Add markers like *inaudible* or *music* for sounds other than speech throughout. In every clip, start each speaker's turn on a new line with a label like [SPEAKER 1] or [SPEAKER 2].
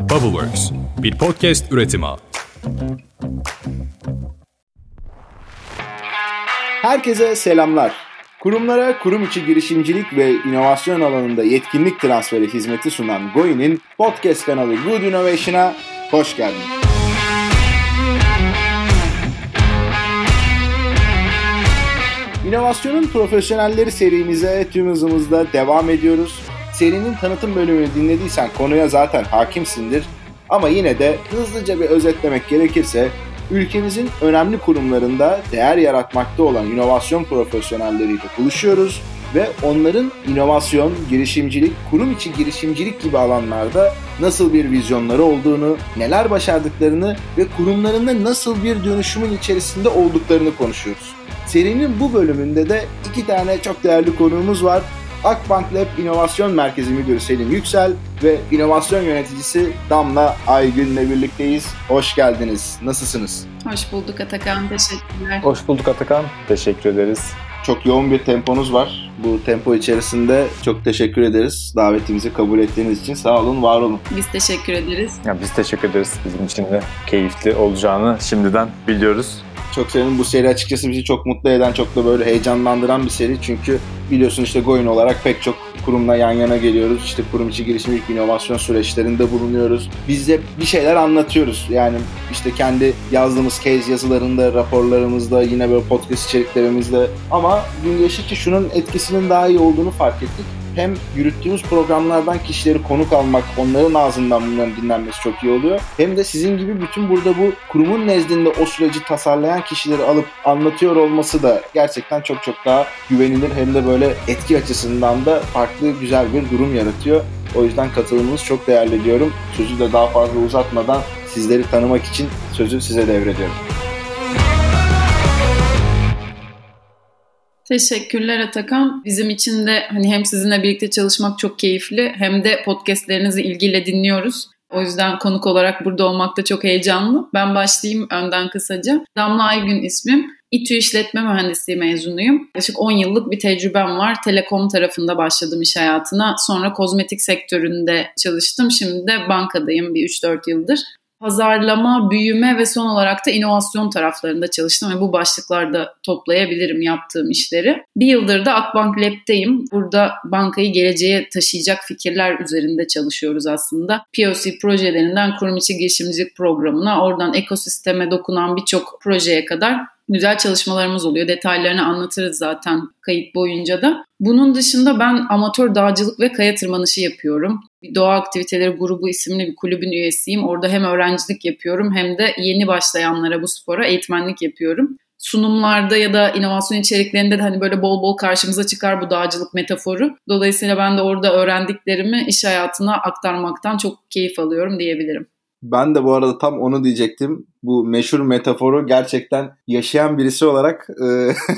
[SPEAKER 1] Bubbleworks, bir podcast üretimi.
[SPEAKER 2] Herkese selamlar. Kurumlara kurum içi girişimcilik ve inovasyon alanında yetkinlik transferi hizmeti sunan Goin'in podcast kanalı Good Innovation'a hoş geldiniz. İnovasyonun profesyonelleri serimize tüm hızımızda devam ediyoruz. Serinin tanıtım bölümünü dinlediysen konuya zaten hakimsindir. Ama yine de hızlıca bir özetlemek gerekirse ülkemizin önemli kurumlarında değer yaratmakta olan inovasyon profesyonelleriyle buluşuyoruz ve onların inovasyon, girişimcilik, kurum içi girişimcilik gibi alanlarda nasıl bir vizyonları olduğunu, neler başardıklarını ve kurumlarında nasıl bir dönüşümün içerisinde olduklarını konuşuyoruz. Serinin bu bölümünde de iki tane çok değerli konuğumuz var. Akbank Lab İnovasyon Merkezi Müdürü Selim Yüksel ve inovasyon yöneticisi Damla Aygün'le birlikteyiz. Hoş geldiniz. Nasılsınız?
[SPEAKER 3] Hoş bulduk Atakan. Teşekkürler.
[SPEAKER 4] Hoş bulduk Atakan. Teşekkür ederiz.
[SPEAKER 2] Çok yoğun bir temponuz var. Bu tempo içerisinde çok teşekkür ederiz. Davetimizi kabul ettiğiniz için sağ olun, var olun.
[SPEAKER 3] Biz teşekkür ederiz.
[SPEAKER 4] Ya biz teşekkür ederiz. Bizim için de keyifli olacağını şimdiden biliyoruz.
[SPEAKER 2] Çok sevindim. Bu seri açıkçası bizi çok mutlu eden, çok da böyle heyecanlandıran bir seri. Çünkü biliyorsun işte Goin olarak pek çok kurumla yan yana geliyoruz. İşte kurum içi girişimcilik inovasyon süreçlerinde bulunuyoruz. Biz de bir şeyler anlatıyoruz. Yani işte kendi yazdığımız case yazılarında, raporlarımızda, yine böyle podcast içeriklerimizde. Ama gün geçtikçe şunun etkisinin daha iyi olduğunu fark ettik hem yürüttüğümüz programlardan kişileri konuk almak, onların ağzından bunların dinlenmesi çok iyi oluyor. Hem de sizin gibi bütün burada bu kurumun nezdinde o süreci tasarlayan kişileri alıp anlatıyor olması da gerçekten çok çok daha güvenilir hem de böyle etki açısından da farklı güzel bir durum yaratıyor. O yüzden katılımınız çok değerli diyorum. Sözü de daha fazla uzatmadan sizleri tanımak için sözü size devrediyorum.
[SPEAKER 3] Teşekkürler Atakan. Bizim için de hani hem sizinle birlikte çalışmak çok keyifli hem de podcastlerinizi ilgiyle dinliyoruz. O yüzden konuk olarak burada olmak da çok heyecanlı. Ben başlayayım önden kısaca. Damla Aygün ismim. İTÜ İşletme Mühendisliği mezunuyum. Yaklaşık 10 yıllık bir tecrübem var. Telekom tarafında başladım iş hayatına. Sonra kozmetik sektöründe çalıştım. Şimdi de bankadayım bir 3-4 yıldır pazarlama, büyüme ve son olarak da inovasyon taraflarında çalıştım ve bu başlıklarda toplayabilirim yaptığım işleri. Bir yıldır da Akbank Lab'deyim. Burada bankayı geleceğe taşıyacak fikirler üzerinde çalışıyoruz aslında. POC projelerinden kurum içi girişimcilik programına, oradan ekosisteme dokunan birçok projeye kadar güzel çalışmalarımız oluyor. Detaylarını anlatırız zaten kayıt boyunca da. Bunun dışında ben amatör dağcılık ve kaya tırmanışı yapıyorum. Bir doğa aktiviteleri grubu isimli bir kulübün üyesiyim. Orada hem öğrencilik yapıyorum hem de yeni başlayanlara bu spora eğitmenlik yapıyorum sunumlarda ya da inovasyon içeriklerinde de hani böyle bol bol karşımıza çıkar bu dağcılık metaforu. Dolayısıyla ben de orada öğrendiklerimi iş hayatına aktarmaktan çok keyif alıyorum diyebilirim.
[SPEAKER 2] Ben de bu arada tam onu diyecektim. Bu meşhur metaforu gerçekten yaşayan birisi olarak e,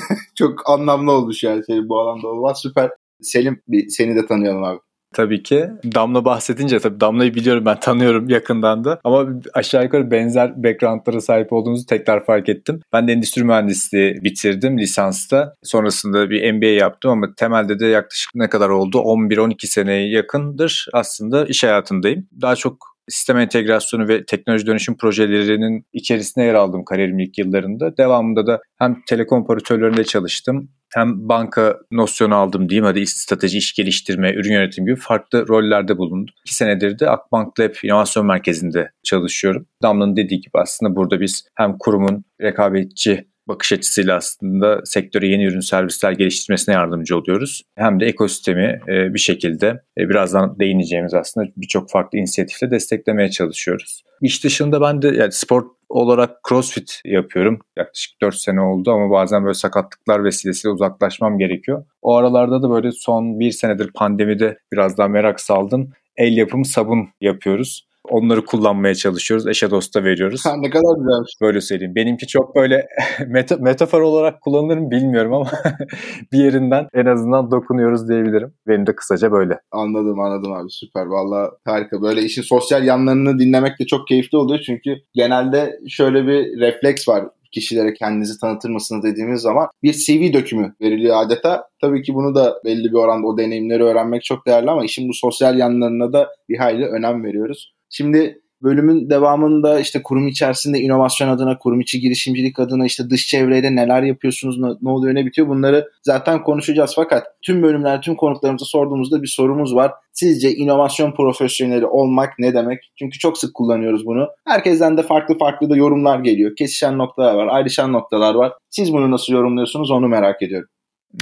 [SPEAKER 2] *laughs* çok anlamlı oldu şu an senin bu alanda olmak. Süper. Selim bir seni de tanıyalım abi.
[SPEAKER 4] Tabii ki. Damla bahsedince tabii Damla'yı biliyorum ben tanıyorum yakından da. Ama aşağı yukarı benzer backgroundlara sahip olduğunuzu tekrar fark ettim. Ben de endüstri mühendisliği bitirdim lisansta. Sonrasında bir MBA yaptım ama temelde de yaklaşık ne kadar oldu? 11-12 seneye yakındır aslında iş hayatındayım. Daha çok sistem entegrasyonu ve teknoloji dönüşüm projelerinin içerisinde yer aldım kariyerimin ilk yıllarında. Devamında da hem telekom operatörlerinde çalıştım hem banka nosyonu aldım diyeyim hadi strateji, iş geliştirme, ürün yönetimi gibi farklı rollerde bulundum. İki senedir de Akbank Lab İnovasyon Merkezi'nde çalışıyorum. Damla'nın dediği gibi aslında burada biz hem kurumun rekabetçi bakış açısıyla aslında sektöre yeni ürün servisler geliştirmesine yardımcı oluyoruz. Hem de ekosistemi e, bir şekilde e, birazdan değineceğimiz aslında birçok farklı inisiyatifle desteklemeye çalışıyoruz. İş dışında ben de yani spor olarak crossfit yapıyorum. Yaklaşık 4 sene oldu ama bazen böyle sakatlıklar vesilesiyle uzaklaşmam gerekiyor. O aralarda da böyle son bir senedir pandemide biraz daha merak saldım. El yapımı sabun yapıyoruz. Onları kullanmaya çalışıyoruz. Eşe dosta veriyoruz.
[SPEAKER 2] Ha, ne kadar güzelmiş.
[SPEAKER 4] Böyle söyleyeyim. Benimki çok böyle *laughs* meta, metafor olarak kullanılır mı bilmiyorum ama *laughs* bir yerinden en azından dokunuyoruz diyebilirim. Benim de kısaca böyle.
[SPEAKER 2] Anladım anladım abi süper. Valla harika. Böyle işin sosyal yanlarını dinlemek de çok keyifli oluyor. Çünkü genelde şöyle bir refleks var kişilere kendinizi tanıtır mısınız dediğimiz zaman bir CV dökümü veriliyor adeta. Tabii ki bunu da belli bir oranda o deneyimleri öğrenmek çok değerli ama işin bu sosyal yanlarına da bir hayli önem veriyoruz. Şimdi bölümün devamında işte kurum içerisinde inovasyon adına, kurum içi girişimcilik adına işte dış çevreyle neler yapıyorsunuz, ne, ne oluyor, ne bitiyor bunları zaten konuşacağız. Fakat tüm bölümler, tüm konuklarımıza sorduğumuzda bir sorumuz var. Sizce inovasyon profesyoneli olmak ne demek? Çünkü çok sık kullanıyoruz bunu. Herkesten de farklı farklı da yorumlar geliyor. Kesişen noktalar var, ayrışan noktalar var. Siz bunu nasıl yorumluyorsunuz onu merak ediyorum.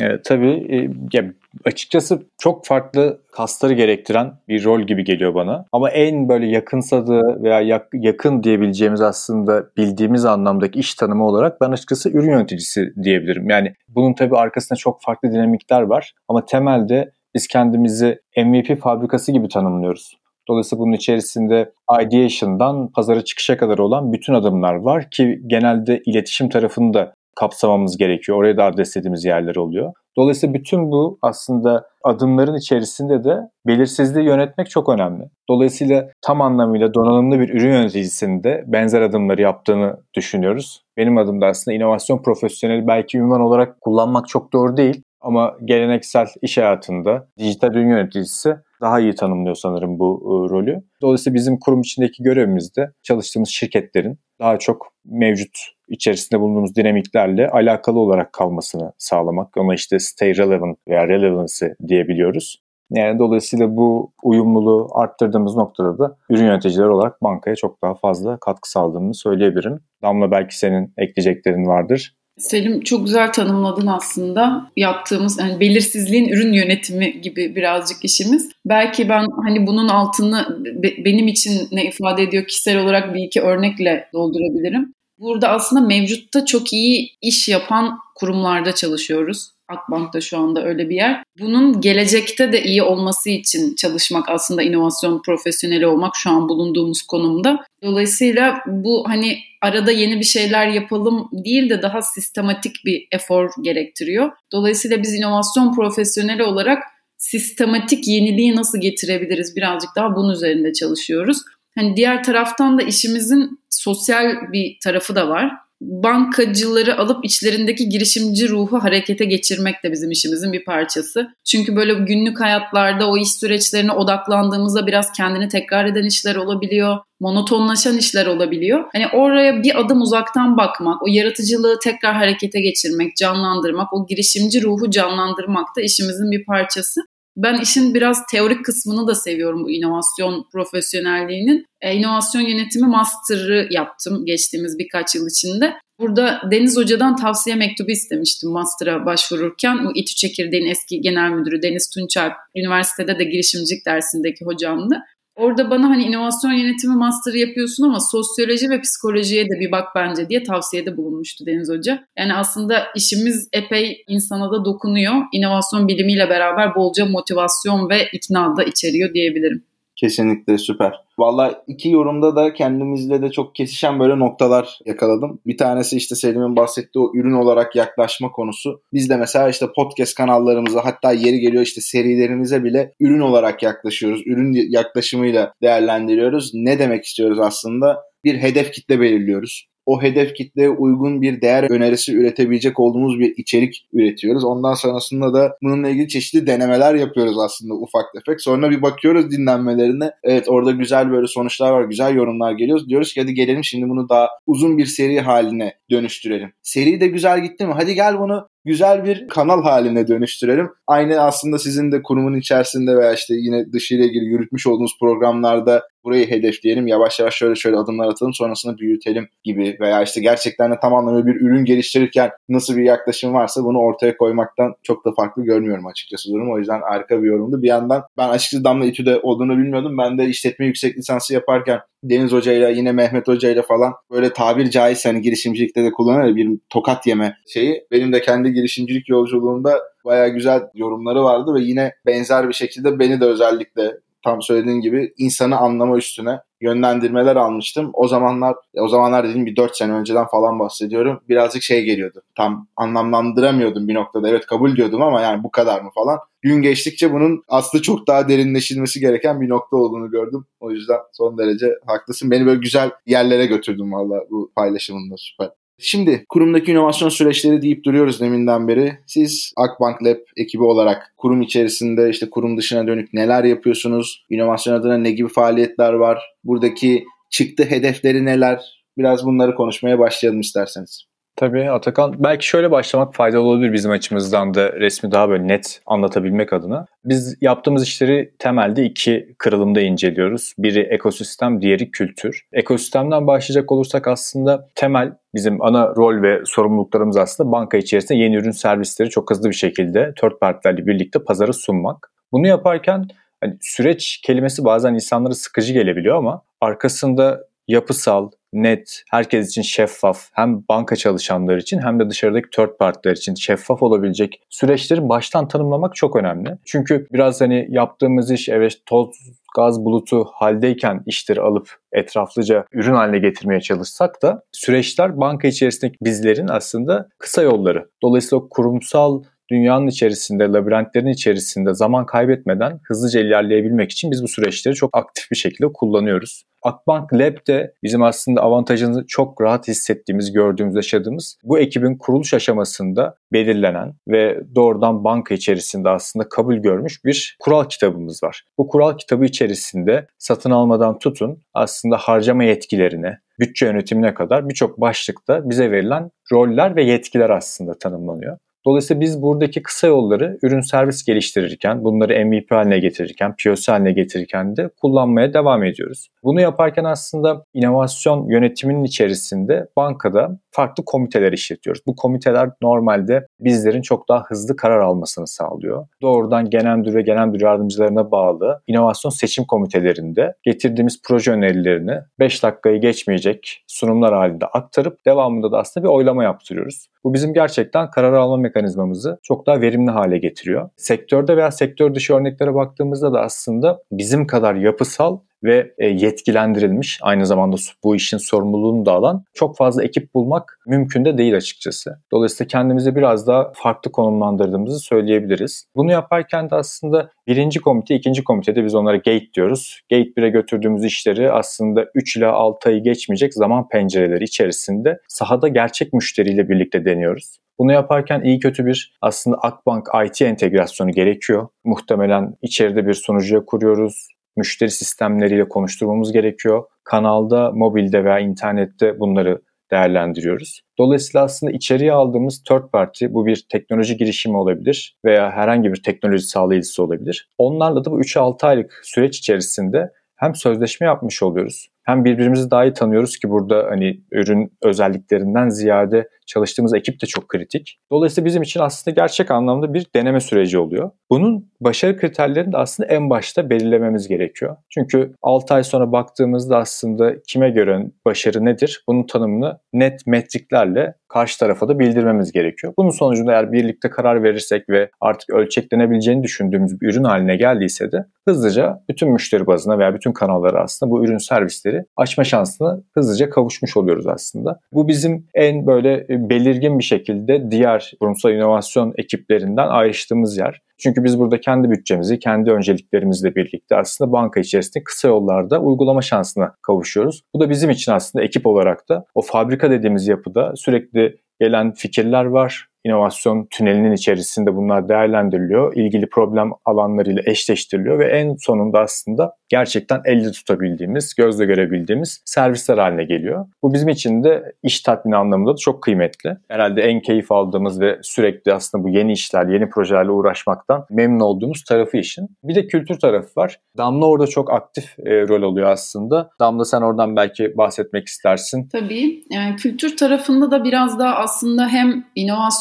[SPEAKER 4] Evet, tabii e, ya açıkçası çok farklı kasları gerektiren bir rol gibi geliyor bana. Ama en böyle yakınsadığı veya yak, yakın diyebileceğimiz aslında bildiğimiz anlamdaki iş tanımı olarak ben açıkçası ürün yöneticisi diyebilirim. Yani bunun tabii arkasında çok farklı dinamikler var ama temelde biz kendimizi MVP fabrikası gibi tanımlıyoruz. Dolayısıyla bunun içerisinde ideation'dan pazara çıkışa kadar olan bütün adımlar var ki genelde iletişim tarafını da kapsamamız gerekiyor. Oraya da adreslediğimiz yerler oluyor. Dolayısıyla bütün bu aslında adımların içerisinde de belirsizliği yönetmek çok önemli. Dolayısıyla tam anlamıyla donanımlı bir ürün yöneticisinde benzer adımları yaptığını düşünüyoruz. Benim adım da aslında inovasyon profesyoneli belki ünvan olarak kullanmak çok doğru değil. Ama geleneksel iş hayatında dijital ürün yöneticisi daha iyi tanımlıyor sanırım bu e, rolü. Dolayısıyla bizim kurum içindeki görevimiz de çalıştığımız şirketlerin daha çok mevcut içerisinde bulunduğumuz dinamiklerle alakalı olarak kalmasını sağlamak. Ona işte stay relevant veya relevancy diyebiliyoruz. Yani dolayısıyla bu uyumluluğu arttırdığımız noktada da ürün yöneticileri olarak bankaya çok daha fazla katkı sağladığımı söyleyebilirim. Damla belki senin ekleyeceklerin vardır.
[SPEAKER 3] Selim çok güzel tanımladın aslında. Yaptığımız yani belirsizliğin ürün yönetimi gibi birazcık işimiz. Belki ben hani bunun altını benim için ne ifade ediyor kişisel olarak bir iki örnekle doldurabilirim. Burada aslında mevcutta çok iyi iş yapan kurumlarda çalışıyoruz. Akbank'ta şu anda öyle bir yer. Bunun gelecekte de iyi olması için çalışmak aslında inovasyon profesyoneli olmak şu an bulunduğumuz konumda. Dolayısıyla bu hani arada yeni bir şeyler yapalım değil de daha sistematik bir efor gerektiriyor. Dolayısıyla biz inovasyon profesyoneli olarak sistematik yeniliği nasıl getirebiliriz birazcık daha bunun üzerinde çalışıyoruz. Hani diğer taraftan da işimizin sosyal bir tarafı da var. Bankacıları alıp içlerindeki girişimci ruhu harekete geçirmek de bizim işimizin bir parçası. Çünkü böyle günlük hayatlarda o iş süreçlerine odaklandığımızda biraz kendini tekrar eden işler olabiliyor. Monotonlaşan işler olabiliyor. Hani oraya bir adım uzaktan bakmak, o yaratıcılığı tekrar harekete geçirmek, canlandırmak, o girişimci ruhu canlandırmak da işimizin bir parçası. Ben işin biraz teorik kısmını da seviyorum bu inovasyon profesyonelliğinin. E, inovasyon yönetimi master'ı yaptım geçtiğimiz birkaç yıl içinde. Burada Deniz Hoca'dan tavsiye mektubu istemiştim master'a başvururken. Bu İTÜ Çekirdeğin eski genel müdürü Deniz Tunçalp, üniversitede de girişimcilik dersindeki hocamdı. Orada bana hani inovasyon yönetimi master yapıyorsun ama sosyoloji ve psikolojiye de bir bak bence diye tavsiyede bulunmuştu Deniz Hoca. Yani aslında işimiz epey insana da dokunuyor. İnovasyon bilimiyle beraber bolca motivasyon ve ikna da içeriyor diyebilirim.
[SPEAKER 2] Kesinlikle süper. Valla iki yorumda da kendimizle de çok kesişen böyle noktalar yakaladım. Bir tanesi işte Selim'in bahsettiği o ürün olarak yaklaşma konusu. Biz de mesela işte podcast kanallarımıza hatta yeri geliyor işte serilerimize bile ürün olarak yaklaşıyoruz. Ürün yaklaşımıyla değerlendiriyoruz. Ne demek istiyoruz aslında? Bir hedef kitle belirliyoruz o hedef kitleye uygun bir değer önerisi üretebilecek olduğumuz bir içerik üretiyoruz. Ondan sonrasında da bununla ilgili çeşitli denemeler yapıyoruz aslında ufak tefek. Sonra bir bakıyoruz dinlenmelerine. Evet orada güzel böyle sonuçlar var, güzel yorumlar geliyor. Diyoruz ki hadi gelelim şimdi bunu daha uzun bir seri haline dönüştürelim. Seri de güzel gitti mi? Hadi gel bunu güzel bir kanal haline dönüştürelim. Aynı aslında sizin de kurumun içerisinde veya işte yine dışıyla ilgili yürütmüş olduğunuz programlarda burayı hedefleyelim. Yavaş yavaş şöyle şöyle adımlar atalım sonrasında büyütelim gibi veya işte gerçekten de tam anlamıyla bir ürün geliştirirken nasıl bir yaklaşım varsa bunu ortaya koymaktan çok da farklı görmüyorum açıkçası durum. O yüzden harika bir yorumdu. Bir yandan ben açıkçası Damla İTÜ'de olduğunu bilmiyordum. Ben de işletme yüksek lisansı yaparken Deniz Hoca'yla yine Mehmet Hoca'yla falan böyle tabir caizse hani girişimcilikte de kullanılır bir tokat yeme şeyi. Benim de kendi girişimcilik yolculuğumda baya güzel yorumları vardı ve yine benzer bir şekilde beni de özellikle tam söylediğin gibi insanı anlama üstüne yönlendirmeler almıştım. O zamanlar o zamanlar dediğim bir 4 sene önceden falan bahsediyorum. Birazcık şey geliyordu. Tam anlamlandıramıyordum bir noktada. Evet kabul diyordum ama yani bu kadar mı falan. Gün geçtikçe bunun aslında çok daha derinleşilmesi gereken bir nokta olduğunu gördüm. O yüzden son derece haklısın. Beni böyle güzel yerlere götürdün valla bu paylaşımında süper. Şimdi kurumdaki inovasyon süreçleri deyip duruyoruz deminden beri. Siz Akbank Lab ekibi olarak kurum içerisinde işte kurum dışına dönük neler yapıyorsunuz? İnovasyon adına ne gibi faaliyetler var? Buradaki çıktı hedefleri neler? Biraz bunları konuşmaya başlayalım isterseniz.
[SPEAKER 4] Tabii Atakan. Belki şöyle başlamak faydalı olabilir bizim açımızdan da resmi daha böyle net anlatabilmek adına. Biz yaptığımız işleri temelde iki kırılımda inceliyoruz. Biri ekosistem, diğeri kültür. Ekosistemden başlayacak olursak aslında temel bizim ana rol ve sorumluluklarımız aslında banka içerisinde yeni ürün servisleri çok hızlı bir şekilde third partilerle birlikte pazara sunmak. Bunu yaparken hani süreç kelimesi bazen insanlara sıkıcı gelebiliyor ama arkasında yapısal, net, herkes için şeffaf, hem banka çalışanları için hem de dışarıdaki third partiler için şeffaf olabilecek süreçleri baştan tanımlamak çok önemli. Çünkü biraz hani yaptığımız iş evet toz gaz bulutu haldeyken işleri alıp etraflıca ürün haline getirmeye çalışsak da süreçler banka içerisindeki bizlerin aslında kısa yolları. Dolayısıyla kurumsal dünyanın içerisinde, labirentlerin içerisinde zaman kaybetmeden hızlıca ilerleyebilmek için biz bu süreçleri çok aktif bir şekilde kullanıyoruz. Akbank Lab de bizim aslında avantajını çok rahat hissettiğimiz, gördüğümüz, yaşadığımız bu ekibin kuruluş aşamasında belirlenen ve doğrudan banka içerisinde aslında kabul görmüş bir kural kitabımız var. Bu kural kitabı içerisinde satın almadan tutun aslında harcama yetkilerine, bütçe yönetimine kadar birçok başlıkta bize verilen roller ve yetkiler aslında tanımlanıyor. Dolayısıyla biz buradaki kısa yolları ürün servis geliştirirken, bunları MVP haline getirirken, POC haline getirirken de kullanmaya devam ediyoruz. Bunu yaparken aslında inovasyon yönetiminin içerisinde bankada farklı komiteler işletiyoruz. Bu komiteler normalde bizlerin çok daha hızlı karar almasını sağlıyor. Doğrudan genel müdür ve genel müdür yardımcılarına bağlı inovasyon seçim komitelerinde getirdiğimiz proje önerilerini 5 dakikayı geçmeyecek sunumlar halinde aktarıp devamında da aslında bir oylama yaptırıyoruz. Bu bizim gerçekten karar alma mekanizmamızı çok daha verimli hale getiriyor. Sektörde veya sektör dışı örneklere baktığımızda da aslında bizim kadar yapısal ve e, yetkilendirilmiş aynı zamanda bu işin sorumluluğunu da alan çok fazla ekip bulmak mümkün de değil açıkçası. Dolayısıyla kendimizi biraz daha farklı konumlandırdığımızı söyleyebiliriz. Bunu yaparken de aslında birinci komite, ikinci komitede biz onlara gate diyoruz. Gate 1'e götürdüğümüz işleri aslında 3 ila 6 ayı geçmeyecek zaman pencereleri içerisinde sahada gerçek müşteriyle birlikte deniyoruz. Bunu yaparken iyi kötü bir aslında Akbank IT entegrasyonu gerekiyor. Muhtemelen içeride bir sunucuya kuruyoruz müşteri sistemleriyle konuşturmamız gerekiyor. Kanalda, mobilde veya internette bunları değerlendiriyoruz. Dolayısıyla aslında içeriye aldığımız third party bu bir teknoloji girişimi olabilir veya herhangi bir teknoloji sağlayıcısı olabilir. Onlarla da bu 3-6 aylık süreç içerisinde hem sözleşme yapmış oluyoruz hem birbirimizi daha iyi tanıyoruz ki burada hani ürün özelliklerinden ziyade çalıştığımız ekip de çok kritik. Dolayısıyla bizim için aslında gerçek anlamda bir deneme süreci oluyor. Bunun başarı kriterlerini de aslında en başta belirlememiz gerekiyor. Çünkü 6 ay sonra baktığımızda aslında kime göre başarı nedir? Bunun tanımını net metriklerle karşı tarafa da bildirmemiz gerekiyor. Bunun sonucunda eğer birlikte karar verirsek ve artık ölçeklenebileceğini düşündüğümüz bir ürün haline geldiyse de hızlıca bütün müşteri bazına veya bütün kanallara aslında bu ürün servisleri açma şansına hızlıca kavuşmuş oluyoruz aslında. Bu bizim en böyle belirgin bir şekilde diğer kurumsal inovasyon ekiplerinden ayrıştığımız yer. Çünkü biz burada kendi bütçemizi, kendi önceliklerimizle birlikte aslında banka içerisinde kısa yollarda uygulama şansına kavuşuyoruz. Bu da bizim için aslında ekip olarak da o fabrika dediğimiz yapıda sürekli gelen fikirler var, inovasyon tünelinin içerisinde bunlar değerlendiriliyor. ilgili problem alanlarıyla eşleştiriliyor ve en sonunda aslında gerçekten elde tutabildiğimiz, gözle görebildiğimiz servisler haline geliyor. Bu bizim için de iş tatmini anlamında da çok kıymetli. Herhalde en keyif aldığımız ve sürekli aslında bu yeni işler, yeni projelerle uğraşmaktan memnun olduğumuz tarafı işin. Bir de kültür tarafı var. Damla orada çok aktif e, rol alıyor aslında. Damla sen oradan belki bahsetmek istersin.
[SPEAKER 3] Tabii. Yani kültür tarafında da biraz daha aslında hem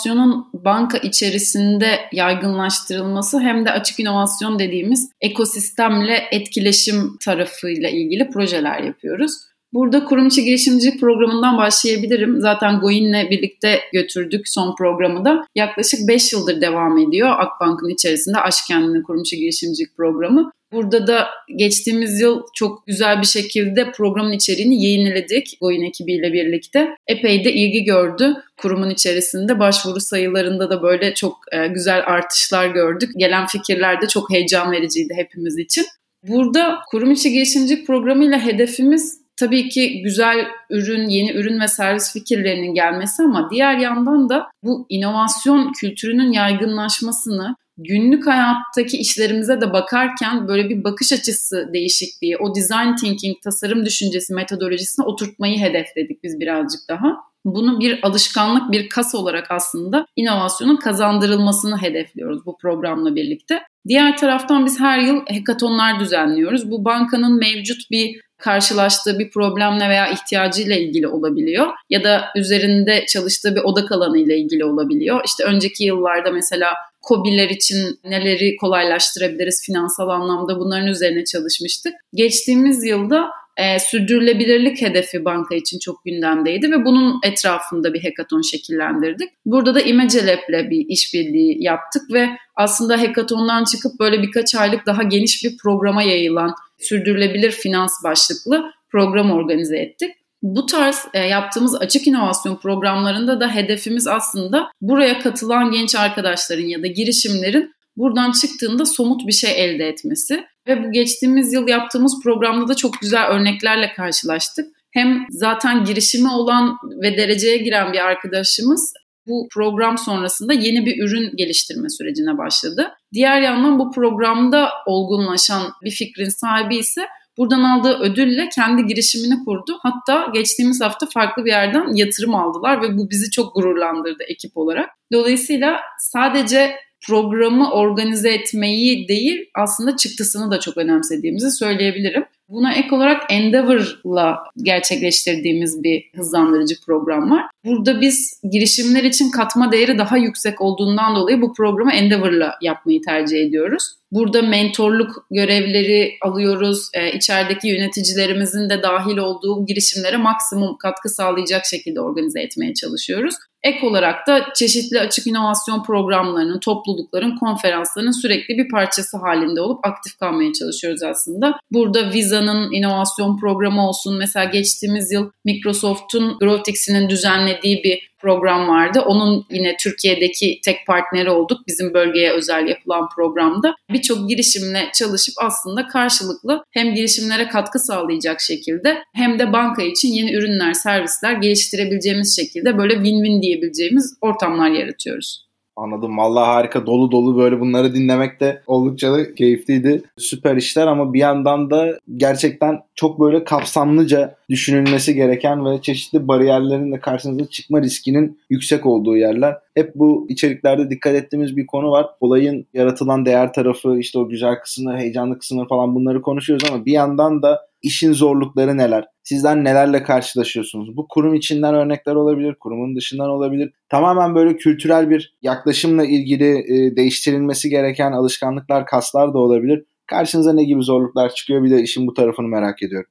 [SPEAKER 3] inovasyonun banka içerisinde yaygınlaştırılması hem de açık inovasyon dediğimiz ekosistemle etkileşim tarafıyla ilgili projeler yapıyoruz. Burada kurum içi girişimcilik programından başlayabilirim. Zaten Goin'le birlikte götürdük son programı da. Yaklaşık 5 yıldır devam ediyor Akbank'ın içerisinde Aşk Kurum içi girişimcilik programı. Burada da geçtiğimiz yıl çok güzel bir şekilde programın içeriğini yeniledik Goin ekibiyle birlikte. Epey de ilgi gördü kurumun içerisinde. Başvuru sayılarında da böyle çok e, güzel artışlar gördük. Gelen fikirler de çok heyecan vericiydi hepimiz için. Burada kurum içi girişimcilik programıyla hedefimiz tabii ki güzel ürün, yeni ürün ve servis fikirlerinin gelmesi ama diğer yandan da bu inovasyon kültürünün yaygınlaşmasını günlük hayattaki işlerimize de bakarken böyle bir bakış açısı değişikliği, o design thinking, tasarım düşüncesi metodolojisine oturtmayı hedefledik biz birazcık daha. Bunu bir alışkanlık, bir kas olarak aslında inovasyonun kazandırılmasını hedefliyoruz bu programla birlikte. Diğer taraftan biz her yıl hekatonlar düzenliyoruz. Bu bankanın mevcut bir karşılaştığı bir problemle veya ihtiyacıyla ilgili olabiliyor ya da üzerinde çalıştığı bir odak alanı ile ilgili olabiliyor. İşte önceki yıllarda mesela COBİ'ler için neleri kolaylaştırabiliriz finansal anlamda bunların üzerine çalışmıştık. Geçtiğimiz yılda e, sürdürülebilirlik hedefi banka için çok gündemdeydi ve bunun etrafında bir hekaton şekillendirdik. Burada da İmecelab'le bir işbirliği yaptık ve aslında hekatondan çıkıp böyle birkaç aylık daha geniş bir programa yayılan sürdürülebilir finans başlıklı program organize ettik. Bu tarz e, yaptığımız açık inovasyon programlarında da hedefimiz aslında buraya katılan genç arkadaşların ya da girişimlerin buradan çıktığında somut bir şey elde etmesi. Ve bu geçtiğimiz yıl yaptığımız programda da çok güzel örneklerle karşılaştık. Hem zaten girişimi olan ve dereceye giren bir arkadaşımız bu program sonrasında yeni bir ürün geliştirme sürecine başladı. Diğer yandan bu programda olgunlaşan bir fikrin sahibi ise buradan aldığı ödülle kendi girişimini kurdu. Hatta geçtiğimiz hafta farklı bir yerden yatırım aldılar ve bu bizi çok gururlandırdı ekip olarak. Dolayısıyla sadece programı organize etmeyi değil aslında çıktısını da çok önemsediğimizi söyleyebilirim. Buna ek olarak Endeavor'la gerçekleştirdiğimiz bir hızlandırıcı program var. Burada biz girişimler için katma değeri daha yüksek olduğundan dolayı bu programı Endeavor'la yapmayı tercih ediyoruz. Burada mentorluk görevleri alıyoruz. E, içerideki yöneticilerimizin de dahil olduğu girişimlere maksimum katkı sağlayacak şekilde organize etmeye çalışıyoruz. Ek olarak da çeşitli açık inovasyon programlarının, toplulukların, konferansların sürekli bir parçası halinde olup aktif kalmaya çalışıyoruz aslında. Burada Visa'nın inovasyon programı olsun. Mesela geçtiğimiz yıl Microsoft'un GrowthX'inin düzenlediği bir program vardı. Onun yine Türkiye'deki tek partneri olduk bizim bölgeye özel yapılan programda. Birçok girişimle çalışıp aslında karşılıklı hem girişimlere katkı sağlayacak şekilde hem de banka için yeni ürünler, servisler geliştirebileceğimiz şekilde böyle win-win diyebileceğimiz ortamlar yaratıyoruz.
[SPEAKER 2] Anladım. Vallahi harika. Dolu dolu böyle bunları dinlemek de oldukça da keyifliydi. Süper işler ama bir yandan da gerçekten çok böyle kapsamlıca düşünülmesi gereken ve çeşitli bariyerlerin de karşınıza çıkma riskinin yüksek olduğu yerler. Hep bu içeriklerde dikkat ettiğimiz bir konu var. Olayın yaratılan değer tarafı, işte o güzel kısımları, heyecanlı kısımları falan bunları konuşuyoruz ama bir yandan da işin zorlukları neler? Sizler nelerle karşılaşıyorsunuz? Bu kurum içinden örnekler olabilir, kurumun dışından olabilir. Tamamen böyle kültürel bir yaklaşımla ilgili e, değiştirilmesi gereken alışkanlıklar, kaslar da olabilir. Karşınıza ne gibi zorluklar çıkıyor bir de işin bu tarafını merak ediyorum.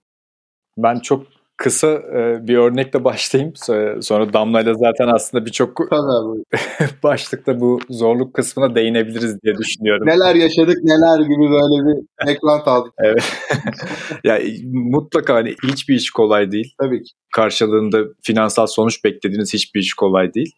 [SPEAKER 4] Ben çok kısa e, bir örnekle başlayayım. Sonra Damla'yla zaten aslında birçok *laughs* başlıkta bu zorluk kısmına değinebiliriz diye düşünüyorum.
[SPEAKER 2] Neler yaşadık neler gibi böyle bir ekran aldık.
[SPEAKER 4] evet. *laughs* ya mutlaka hani hiçbir iş kolay değil.
[SPEAKER 2] Tabii ki.
[SPEAKER 4] Karşılığında finansal sonuç beklediğiniz hiçbir iş kolay değil.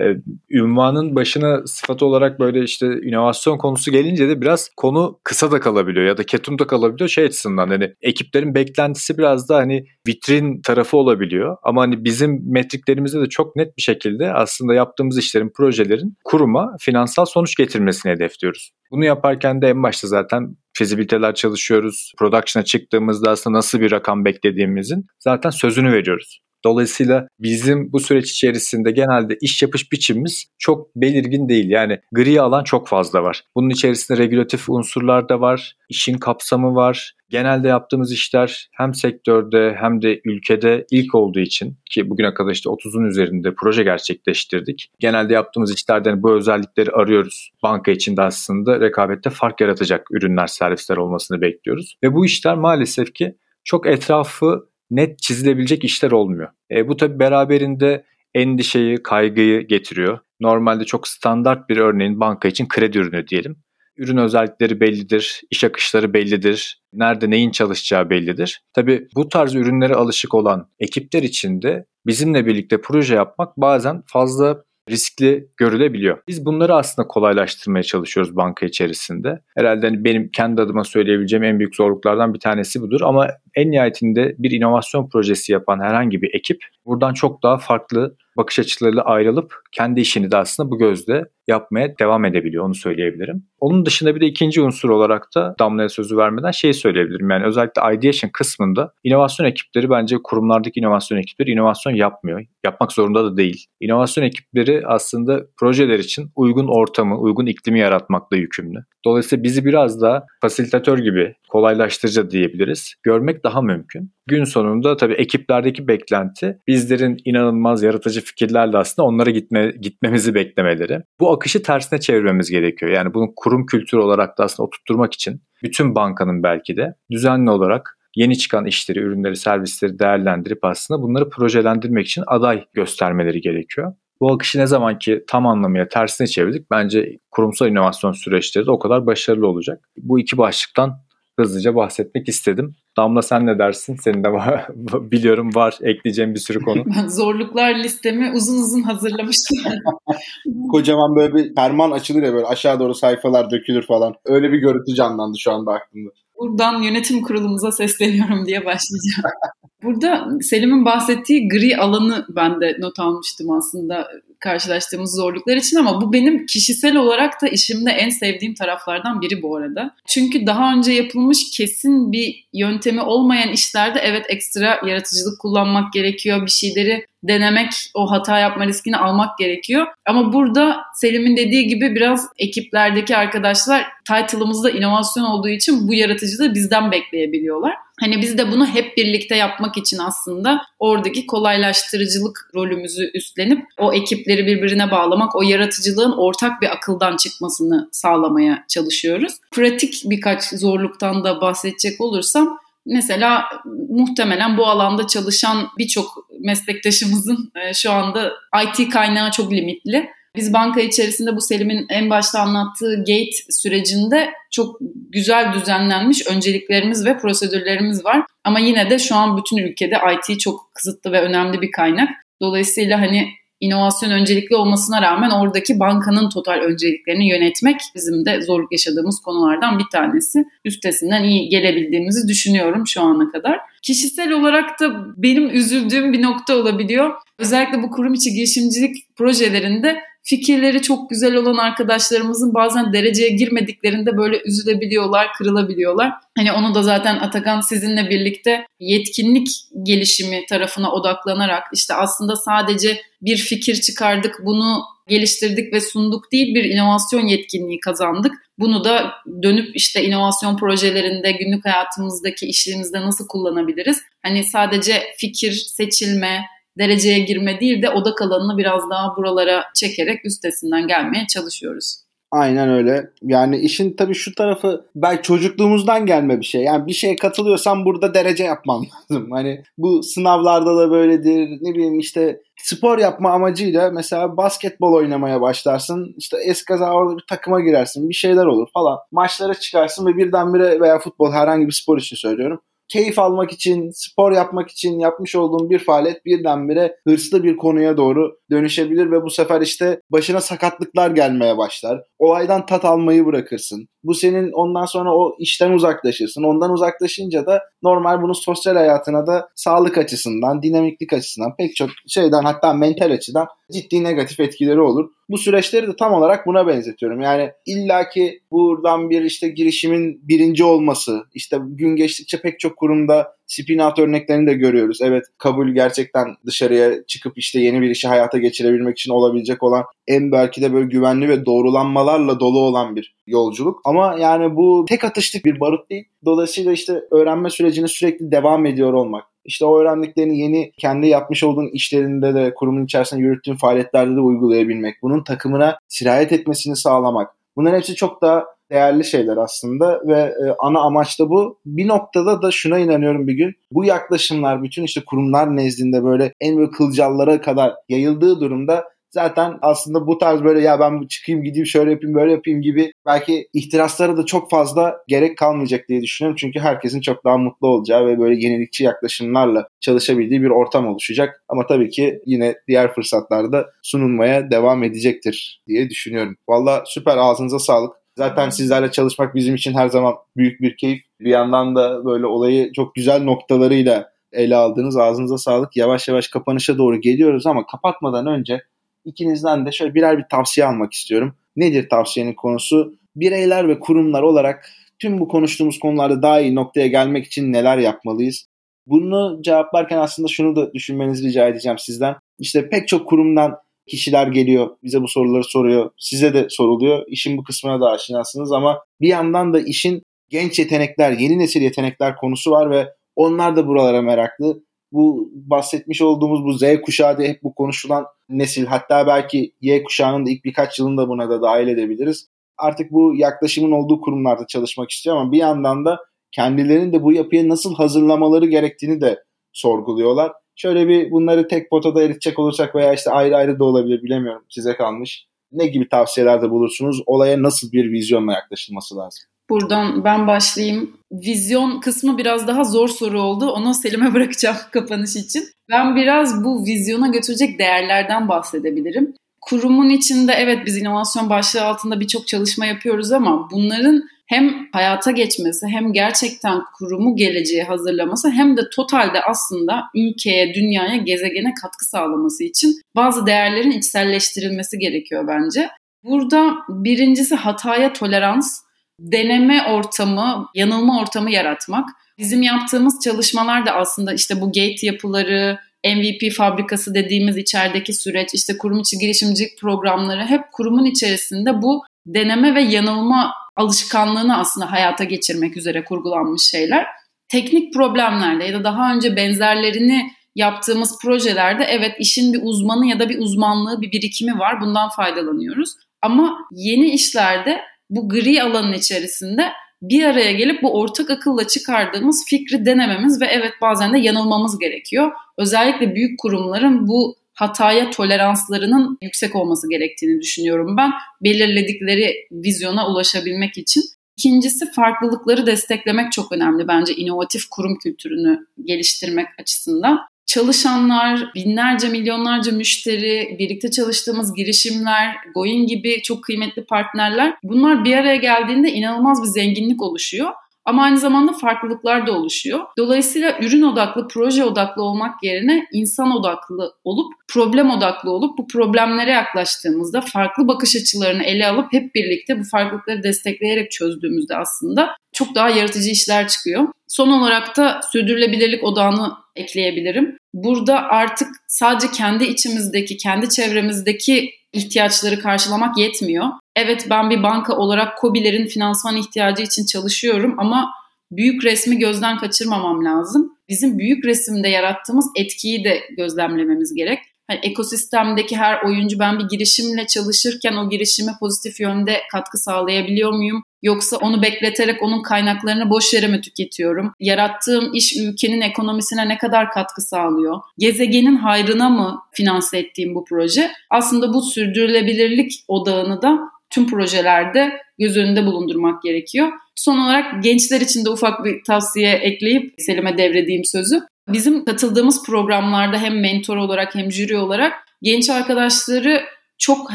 [SPEAKER 4] E, ünvanın başına sıfat olarak böyle işte inovasyon konusu gelince de biraz konu kısa da kalabiliyor ya da ketum da kalabiliyor şey açısından hani ekiplerin beklentisi biraz da hani vitrin tarafı olabiliyor ama hani bizim metriklerimizde de çok net bir şekilde aslında yaptığımız işlerin projelerin kuruma finansal sonuç getirmesini hedefliyoruz. Bunu yaparken de en başta zaten fizibiliteler çalışıyoruz. Production'a çıktığımızda aslında nasıl bir rakam beklediğimizin zaten sözünü veriyoruz. Dolayısıyla bizim bu süreç içerisinde genelde iş yapış biçimimiz çok belirgin değil. Yani gri alan çok fazla var. Bunun içerisinde regülatif unsurlar da var, işin kapsamı var. Genelde yaptığımız işler hem sektörde hem de ülkede ilk olduğu için ki bugüne kadar işte 30'un üzerinde proje gerçekleştirdik. Genelde yaptığımız işlerden bu özellikleri arıyoruz. Banka içinde aslında rekabette fark yaratacak ürünler, servisler olmasını bekliyoruz. Ve bu işler maalesef ki çok etrafı net çizilebilecek işler olmuyor. E, bu tabi beraberinde endişeyi, kaygıyı getiriyor. Normalde çok standart bir örneğin banka için kredi ürünü diyelim. Ürün özellikleri bellidir, iş akışları bellidir, nerede neyin çalışacağı bellidir. Tabi bu tarz ürünlere alışık olan ekipler için de bizimle birlikte proje yapmak bazen fazla riskli görülebiliyor. Biz bunları aslında kolaylaştırmaya çalışıyoruz banka içerisinde. Herhalde hani benim kendi adıma söyleyebileceğim en büyük zorluklardan bir tanesi budur ama en nihayetinde bir inovasyon projesi yapan herhangi bir ekip buradan çok daha farklı bakış açılarıyla ayrılıp kendi işini de aslında bu gözle yapmaya devam edebiliyor onu söyleyebilirim. Onun dışında bir de ikinci unsur olarak da Damla'ya sözü vermeden şeyi söyleyebilirim. Yani özellikle ideation kısmında inovasyon ekipleri bence kurumlardaki inovasyon ekipleri inovasyon yapmıyor. Yapmak zorunda da değil. İnovasyon ekipleri aslında projeler için uygun ortamı, uygun iklimi yaratmakla yükümlü. Dolayısıyla bizi biraz daha fasilitatör gibi kolaylaştırıcı diyebiliriz. Görmek daha mümkün. Gün sonunda tabii ekiplerdeki beklenti bizlerin inanılmaz yaratıcı fikirlerle aslında onlara gitme, gitmemizi beklemeleri. Bu akışı tersine çevirmemiz gerekiyor. Yani bunu kurum kültürü olarak da aslında oturtturmak için bütün bankanın belki de düzenli olarak yeni çıkan işleri, ürünleri, servisleri değerlendirip aslında bunları projelendirmek için aday göstermeleri gerekiyor. Bu akışı ne zaman ki tam anlamıyla tersine çevirdik bence kurumsal inovasyon süreçleri de o kadar başarılı olacak. Bu iki başlıktan hızlıca bahsetmek istedim. Damla sen ne dersin? Senin de var, *laughs* biliyorum var ekleyeceğim bir sürü konu.
[SPEAKER 3] Ben *laughs* zorluklar listemi uzun uzun hazırlamıştım. *laughs*
[SPEAKER 2] Kocaman böyle bir ferman açılır ya böyle aşağı doğru sayfalar dökülür falan. Öyle bir görüntü canlandı şu anda aklımda.
[SPEAKER 3] Buradan yönetim kurulumuza sesleniyorum diye başlayacağım. Burada Selim'in bahsettiği gri alanı ben de not almıştım aslında karşılaştığımız zorluklar için ama bu benim kişisel olarak da işimde en sevdiğim taraflardan biri bu arada. Çünkü daha önce yapılmış kesin bir yöntemi olmayan işlerde evet ekstra yaratıcılık kullanmak gerekiyor. Bir şeyleri denemek, o hata yapma riskini almak gerekiyor. Ama burada Selim'in dediği gibi biraz ekiplerdeki arkadaşlar title'ımızda inovasyon olduğu için bu yaratıcılığı bizden bekleyebiliyorlar. Hani biz de bunu hep birlikte yapmak için aslında oradaki kolaylaştırıcılık rolümüzü üstlenip o ekipleri birbirine bağlamak, o yaratıcılığın ortak bir akıldan çıkmasını sağlamaya çalışıyoruz. Pratik birkaç zorluktan da bahsedecek olursam Mesela muhtemelen bu alanda çalışan birçok meslektaşımızın e, şu anda IT kaynağı çok limitli. Biz banka içerisinde bu Selim'in en başta anlattığı gate sürecinde çok güzel düzenlenmiş önceliklerimiz ve prosedürlerimiz var. Ama yine de şu an bütün ülkede IT çok kısıtlı ve önemli bir kaynak. Dolayısıyla hani inovasyon öncelikli olmasına rağmen oradaki bankanın total önceliklerini yönetmek bizim de zorluk yaşadığımız konulardan bir tanesi. Üstesinden iyi gelebildiğimizi düşünüyorum şu ana kadar. Kişisel olarak da benim üzüldüğüm bir nokta olabiliyor. Özellikle bu kurum içi girişimcilik projelerinde fikirleri çok güzel olan arkadaşlarımızın bazen dereceye girmediklerinde böyle üzülebiliyorlar, kırılabiliyorlar. Hani onu da zaten Atakan sizinle birlikte yetkinlik gelişimi tarafına odaklanarak işte aslında sadece bir fikir çıkardık, bunu geliştirdik ve sunduk değil bir inovasyon yetkinliği kazandık. Bunu da dönüp işte inovasyon projelerinde günlük hayatımızdaki işlerimizde nasıl kullanabiliriz? Hani sadece fikir, seçilme, dereceye girme değil de odak alanını biraz daha buralara çekerek üstesinden gelmeye çalışıyoruz.
[SPEAKER 2] Aynen öyle. Yani işin tabii şu tarafı belki çocukluğumuzdan gelme bir şey. Yani bir şeye katılıyorsan burada derece yapman *laughs* lazım. Hani bu sınavlarda da böyledir. Ne bileyim işte spor yapma amacıyla mesela basketbol oynamaya başlarsın. İşte eskaza orada bir takıma girersin. Bir şeyler olur falan. Maçlara çıkarsın ve birdenbire veya futbol herhangi bir spor için söylüyorum keyif almak için, spor yapmak için yapmış olduğun bir faaliyet birdenbire hırslı bir konuya doğru dönüşebilir ve bu sefer işte başına sakatlıklar gelmeye başlar. Olaydan tat almayı bırakırsın. Bu senin ondan sonra o işten uzaklaşırsın. Ondan uzaklaşınca da normal bunun sosyal hayatına da sağlık açısından, dinamiklik açısından pek çok şeyden hatta mental açıdan ciddi negatif etkileri olur. Bu süreçleri de tam olarak buna benzetiyorum. Yani illaki buradan bir işte girişimin birinci olması, işte gün geçtikçe pek çok kurumda spin out örneklerini de görüyoruz. Evet kabul gerçekten dışarıya çıkıp işte yeni bir işi hayata geçirebilmek için olabilecek olan en belki de böyle güvenli ve doğrulanmalarla dolu olan bir yolculuk. Ama yani bu tek atışlık bir barut değil. Dolayısıyla işte öğrenme sürecine sürekli devam ediyor olmak. İşte o öğrendiklerini yeni kendi yapmış olduğun işlerinde de kurumun içerisinde yürüttüğün faaliyetlerde de uygulayabilmek. Bunun takımına sirayet etmesini sağlamak. Bunların hepsi çok daha değerli şeyler aslında ve e, ana amaç da bu. Bir noktada da şuna inanıyorum bir gün. Bu yaklaşımlar bütün işte kurumlar nezdinde böyle en böyle kılcallara kadar yayıldığı durumda zaten aslında bu tarz böyle ya ben çıkayım gideyim şöyle yapayım böyle yapayım gibi belki ihtiraslara da çok fazla gerek kalmayacak diye düşünüyorum. Çünkü herkesin çok daha mutlu olacağı ve böyle yenilikçi yaklaşımlarla çalışabildiği bir ortam oluşacak. Ama tabii ki yine diğer fırsatlarda sunulmaya devam edecektir diye düşünüyorum. Valla süper ağzınıza sağlık. Zaten sizlerle çalışmak bizim için her zaman büyük bir keyif. Bir yandan da böyle olayı çok güzel noktalarıyla ele aldınız. Ağzınıza sağlık. Yavaş yavaş kapanışa doğru geliyoruz ama kapatmadan önce ikinizden de şöyle birer bir tavsiye almak istiyorum. Nedir tavsiyenin konusu? Bireyler ve kurumlar olarak tüm bu konuştuğumuz konularda daha iyi noktaya gelmek için neler yapmalıyız? Bunu cevaplarken aslında şunu da düşünmenizi rica edeceğim sizden. İşte pek çok kurumdan kişiler geliyor, bize bu soruları soruyor, size de soruluyor. İşin bu kısmına da aşinasınız ama bir yandan da işin genç yetenekler, yeni nesil yetenekler konusu var ve onlar da buralara meraklı. Bu bahsetmiş olduğumuz bu Z kuşağı diye hep bu konuşulan nesil hatta belki Y kuşağının da ilk birkaç yılında buna da dahil edebiliriz. Artık bu yaklaşımın olduğu kurumlarda çalışmak istiyor ama bir yandan da kendilerinin de bu yapıya nasıl hazırlamaları gerektiğini de sorguluyorlar. Şöyle bir bunları tek potada eritecek olursak veya işte ayrı ayrı da olabilir bilemiyorum size kalmış. Ne gibi tavsiyelerde bulursunuz? Olaya nasıl bir vizyonla yaklaşılması lazım?
[SPEAKER 3] Buradan ben başlayayım. Vizyon kısmı biraz daha zor soru oldu. Onu Selim'e *laughs* bırakacağım kapanış için. Ben biraz bu vizyona götürecek değerlerden bahsedebilirim. Kurumun içinde evet biz inovasyon başlığı altında birçok çalışma yapıyoruz ama bunların hem hayata geçmesi hem gerçekten kurumu geleceğe hazırlaması hem de totalde aslında ülkeye, dünyaya, gezegene katkı sağlaması için bazı değerlerin içselleştirilmesi gerekiyor bence. Burada birincisi hataya tolerans, deneme ortamı, yanılma ortamı yaratmak. Bizim yaptığımız çalışmalar da aslında işte bu gate yapıları, MVP fabrikası dediğimiz içerideki süreç, işte kurum içi girişimcilik programları hep kurumun içerisinde bu deneme ve yanılma alışkanlığını aslında hayata geçirmek üzere kurgulanmış şeyler. Teknik problemlerde ya da daha önce benzerlerini yaptığımız projelerde evet işin bir uzmanı ya da bir uzmanlığı, bir birikimi var. Bundan faydalanıyoruz. Ama yeni işlerde bu gri alanın içerisinde bir araya gelip bu ortak akılla çıkardığımız fikri denememiz ve evet bazen de yanılmamız gerekiyor. Özellikle büyük kurumların bu hataya toleranslarının yüksek olması gerektiğini düşünüyorum ben belirledikleri vizyona ulaşabilmek için. İkincisi farklılıkları desteklemek çok önemli bence inovatif kurum kültürünü geliştirmek açısından. Çalışanlar, binlerce milyonlarca müşteri, birlikte çalıştığımız girişimler, Goin gibi çok kıymetli partnerler bunlar bir araya geldiğinde inanılmaz bir zenginlik oluşuyor. Ama aynı zamanda farklılıklar da oluşuyor. Dolayısıyla ürün odaklı, proje odaklı olmak yerine insan odaklı olup, problem odaklı olup bu problemlere yaklaştığımızda farklı bakış açılarını ele alıp hep birlikte bu farklılıkları destekleyerek çözdüğümüzde aslında çok daha yaratıcı işler çıkıyor. Son olarak da sürdürülebilirlik odağını ekleyebilirim. Burada artık sadece kendi içimizdeki, kendi çevremizdeki ihtiyaçları karşılamak yetmiyor. Evet ben bir banka olarak COBİ'lerin finansman ihtiyacı için çalışıyorum ama büyük resmi gözden kaçırmamam lazım. Bizim büyük resimde yarattığımız etkiyi de gözlemlememiz gerek. Hani ekosistemdeki her oyuncu ben bir girişimle çalışırken o girişime pozitif yönde katkı sağlayabiliyor muyum? Yoksa onu bekleterek onun kaynaklarını boş yere mi tüketiyorum? Yarattığım iş ülkenin ekonomisine ne kadar katkı sağlıyor? Gezegenin hayrına mı finanse ettiğim bu proje? Aslında bu sürdürülebilirlik odağını da tüm projelerde göz önünde bulundurmak gerekiyor. Son olarak gençler için de ufak bir tavsiye ekleyip Selim'e devrediğim sözü. Bizim katıldığımız programlarda hem mentor olarak hem jüri olarak genç arkadaşları çok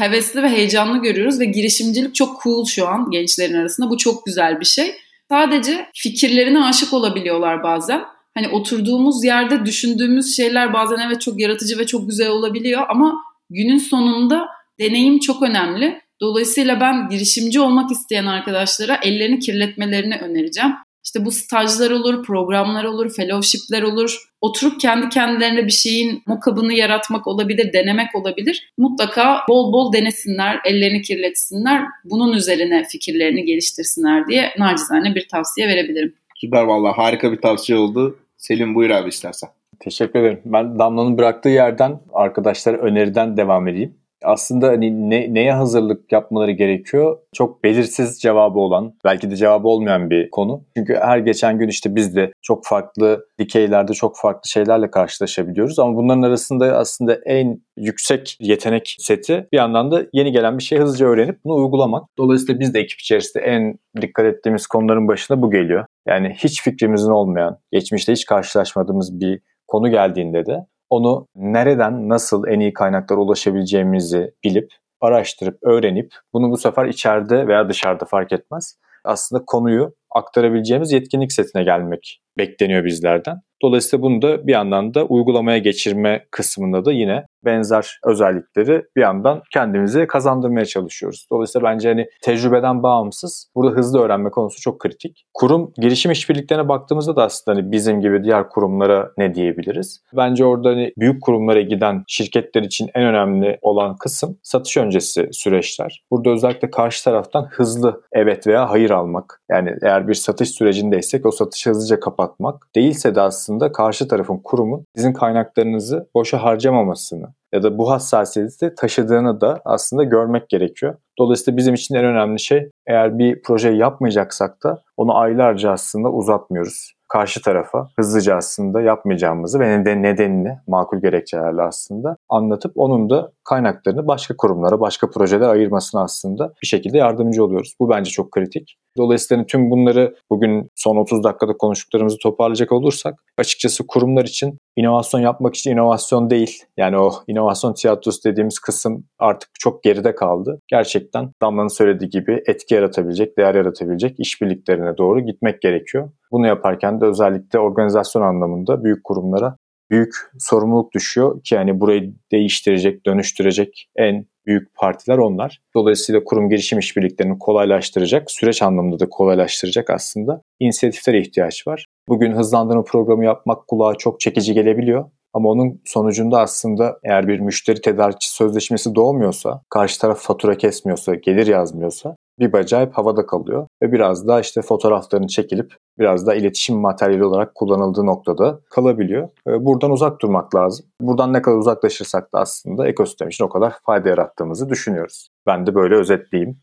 [SPEAKER 3] hevesli ve heyecanlı görüyoruz ve girişimcilik çok cool şu an gençlerin arasında. Bu çok güzel bir şey. Sadece fikirlerine aşık olabiliyorlar bazen. Hani oturduğumuz yerde düşündüğümüz şeyler bazen evet çok yaratıcı ve çok güzel olabiliyor ama günün sonunda deneyim çok önemli. Dolayısıyla ben girişimci olmak isteyen arkadaşlara ellerini kirletmelerini önereceğim. İşte bu stajlar olur, programlar olur, fellowshipler olur. Oturup kendi kendilerine bir şeyin mokabını yaratmak olabilir, denemek olabilir. Mutlaka bol bol denesinler, ellerini kirletsinler. Bunun üzerine fikirlerini geliştirsinler diye nacizane bir tavsiye verebilirim.
[SPEAKER 2] Süper valla harika bir tavsiye oldu. Selim buyur abi istersen.
[SPEAKER 4] Teşekkür ederim. Ben Damla'nın bıraktığı yerden arkadaşlara öneriden devam edeyim aslında hani ne, neye hazırlık yapmaları gerekiyor? Çok belirsiz cevabı olan, belki de cevabı olmayan bir konu. Çünkü her geçen gün işte biz de çok farklı dikeylerde çok farklı şeylerle karşılaşabiliyoruz. Ama bunların arasında aslında en yüksek yetenek seti bir yandan da yeni gelen bir şey hızlıca öğrenip bunu uygulamak. Dolayısıyla biz de ekip içerisinde en dikkat ettiğimiz konuların başında bu geliyor. Yani hiç fikrimizin olmayan, geçmişte hiç karşılaşmadığımız bir konu geldiğinde de onu nereden nasıl en iyi kaynaklara ulaşabileceğimizi bilip, araştırıp, öğrenip bunu bu sefer içeride veya dışarıda fark etmez aslında konuyu aktarabileceğimiz yetkinlik setine gelmek bekleniyor bizlerden. Dolayısıyla bunu da bir yandan da uygulamaya geçirme kısmında da yine benzer özellikleri bir yandan kendimize kazandırmaya çalışıyoruz. Dolayısıyla bence hani tecrübeden bağımsız burada hızlı öğrenme konusu çok kritik. Kurum girişim işbirliklerine baktığımızda da aslında hani bizim gibi diğer kurumlara ne diyebiliriz? Bence orada hani büyük kurumlara giden şirketler için en önemli olan kısım satış öncesi süreçler. Burada özellikle karşı taraftan hızlı evet veya hayır almak. Yani eğer bir satış sürecindeysek o satışı hızlıca kapatmak. Değilse de aslında karşı tarafın kurumun sizin kaynaklarınızı boşa harcamamasını ya da bu hassasiyeti taşıdığını da aslında görmek gerekiyor. Dolayısıyla bizim için en önemli şey eğer bir proje yapmayacaksak da onu aylarca aslında uzatmıyoruz. Karşı tarafa hızlıca aslında yapmayacağımızı ve nedenini makul gerekçelerle aslında anlatıp onun da kaynaklarını başka kurumlara, başka projelere ayırmasına aslında bir şekilde yardımcı oluyoruz. Bu bence çok kritik. Dolayısıyla tüm bunları bugün son 30 dakikada konuştuklarımızı toparlayacak olursak açıkçası kurumlar için inovasyon yapmak için inovasyon değil. Yani o inovasyon tiyatrosu dediğimiz kısım artık çok geride kaldı. Gerçekten Damla'nın söylediği gibi etki yaratabilecek, değer yaratabilecek işbirliklerine doğru gitmek gerekiyor. Bunu yaparken de özellikle organizasyon anlamında büyük kurumlara büyük sorumluluk düşüyor ki yani burayı değiştirecek, dönüştürecek en büyük partiler onlar. Dolayısıyla kurum girişim işbirliklerini kolaylaştıracak, süreç anlamında da kolaylaştıracak aslında inisiyatiflere ihtiyaç var. Bugün hızlandırma programı yapmak kulağa çok çekici gelebiliyor. Ama onun sonucunda aslında eğer bir müşteri tedarikçi sözleşmesi doğmuyorsa, karşı taraf fatura kesmiyorsa, gelir yazmıyorsa bir acayip havada kalıyor ve biraz daha işte fotoğrafların çekilip biraz da iletişim materyali olarak kullanıldığı noktada kalabiliyor. Ee, buradan uzak durmak lazım. Buradan ne kadar uzaklaşırsak da aslında ekosistem için o kadar fayda yarattığımızı düşünüyoruz. Ben de böyle özetleyeyim.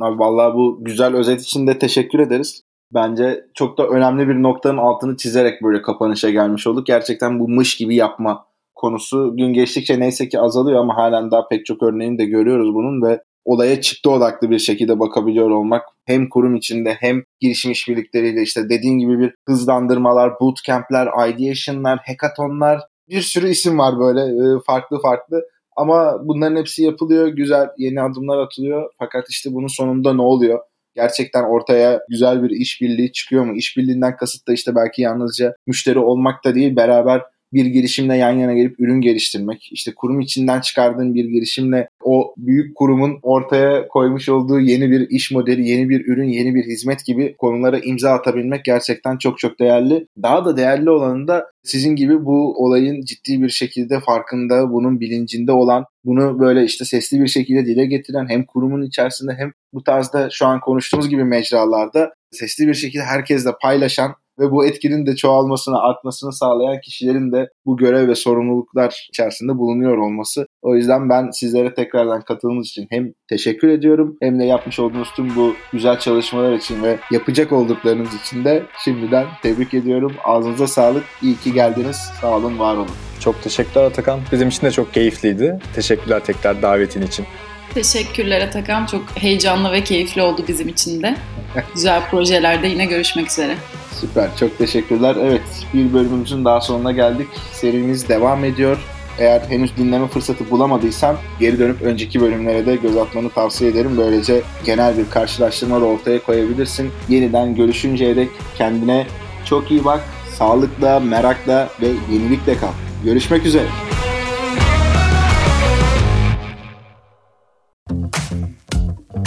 [SPEAKER 2] Abi vallahi bu güzel özet için de teşekkür ederiz. Bence çok da önemli bir noktanın altını çizerek böyle kapanışa gelmiş olduk. Gerçekten bu mış gibi yapma konusu gün geçtikçe neyse ki azalıyor ama halen daha pek çok örneğini de görüyoruz bunun ve olaya çıktı odaklı bir şekilde bakabiliyor olmak hem kurum içinde hem girişim işbirlikleriyle işte dediğin gibi bir hızlandırmalar, bootcamp'ler, ideation'lar, hackathon'lar bir sürü isim var böyle e, farklı farklı ama bunların hepsi yapılıyor. Güzel yeni adımlar atılıyor. Fakat işte bunun sonunda ne oluyor? Gerçekten ortaya güzel bir işbirliği çıkıyor mu? İşbirliğinden kasıt da işte belki yalnızca müşteri olmak da değil beraber bir girişimle yan yana gelip ürün geliştirmek, işte kurum içinden çıkardığın bir girişimle o büyük kurumun ortaya koymuş olduğu yeni bir iş modeli, yeni bir ürün, yeni bir hizmet gibi konulara imza atabilmek gerçekten çok çok değerli. Daha da değerli olanı da sizin gibi bu olayın ciddi bir şekilde farkında, bunun bilincinde olan, bunu böyle işte sesli bir şekilde dile getiren hem kurumun içerisinde hem bu tarzda şu an konuştuğumuz gibi mecralarda sesli bir şekilde herkesle paylaşan ve bu etkinin de çoğalmasını, artmasını sağlayan kişilerin de bu görev ve sorumluluklar içerisinde bulunuyor olması. O yüzden ben sizlere tekrardan katıldığınız için hem teşekkür ediyorum hem de yapmış olduğunuz tüm bu güzel çalışmalar için ve yapacak olduklarınız için de şimdiden tebrik ediyorum. Ağzınıza sağlık. İyi ki geldiniz. Sağ olun, var olun.
[SPEAKER 4] Çok teşekkürler Atakan. Bizim için de çok keyifliydi. Teşekkürler tekrar davetin için.
[SPEAKER 3] Teşekkürler Atakan. Çok heyecanlı ve keyifli oldu bizim için de. *laughs* Güzel projelerde yine görüşmek üzere.
[SPEAKER 2] Süper. Çok teşekkürler. Evet bir bölümümüzün daha sonuna geldik. Serimiz devam ediyor. Eğer henüz dinleme fırsatı bulamadıysan geri dönüp önceki bölümlere de göz atmanı tavsiye ederim. Böylece genel bir karşılaştırma da ortaya koyabilirsin. Yeniden görüşünceye dek kendine çok iyi bak. Sağlıkla, merakla ve yenilikle kal. Görüşmek üzere.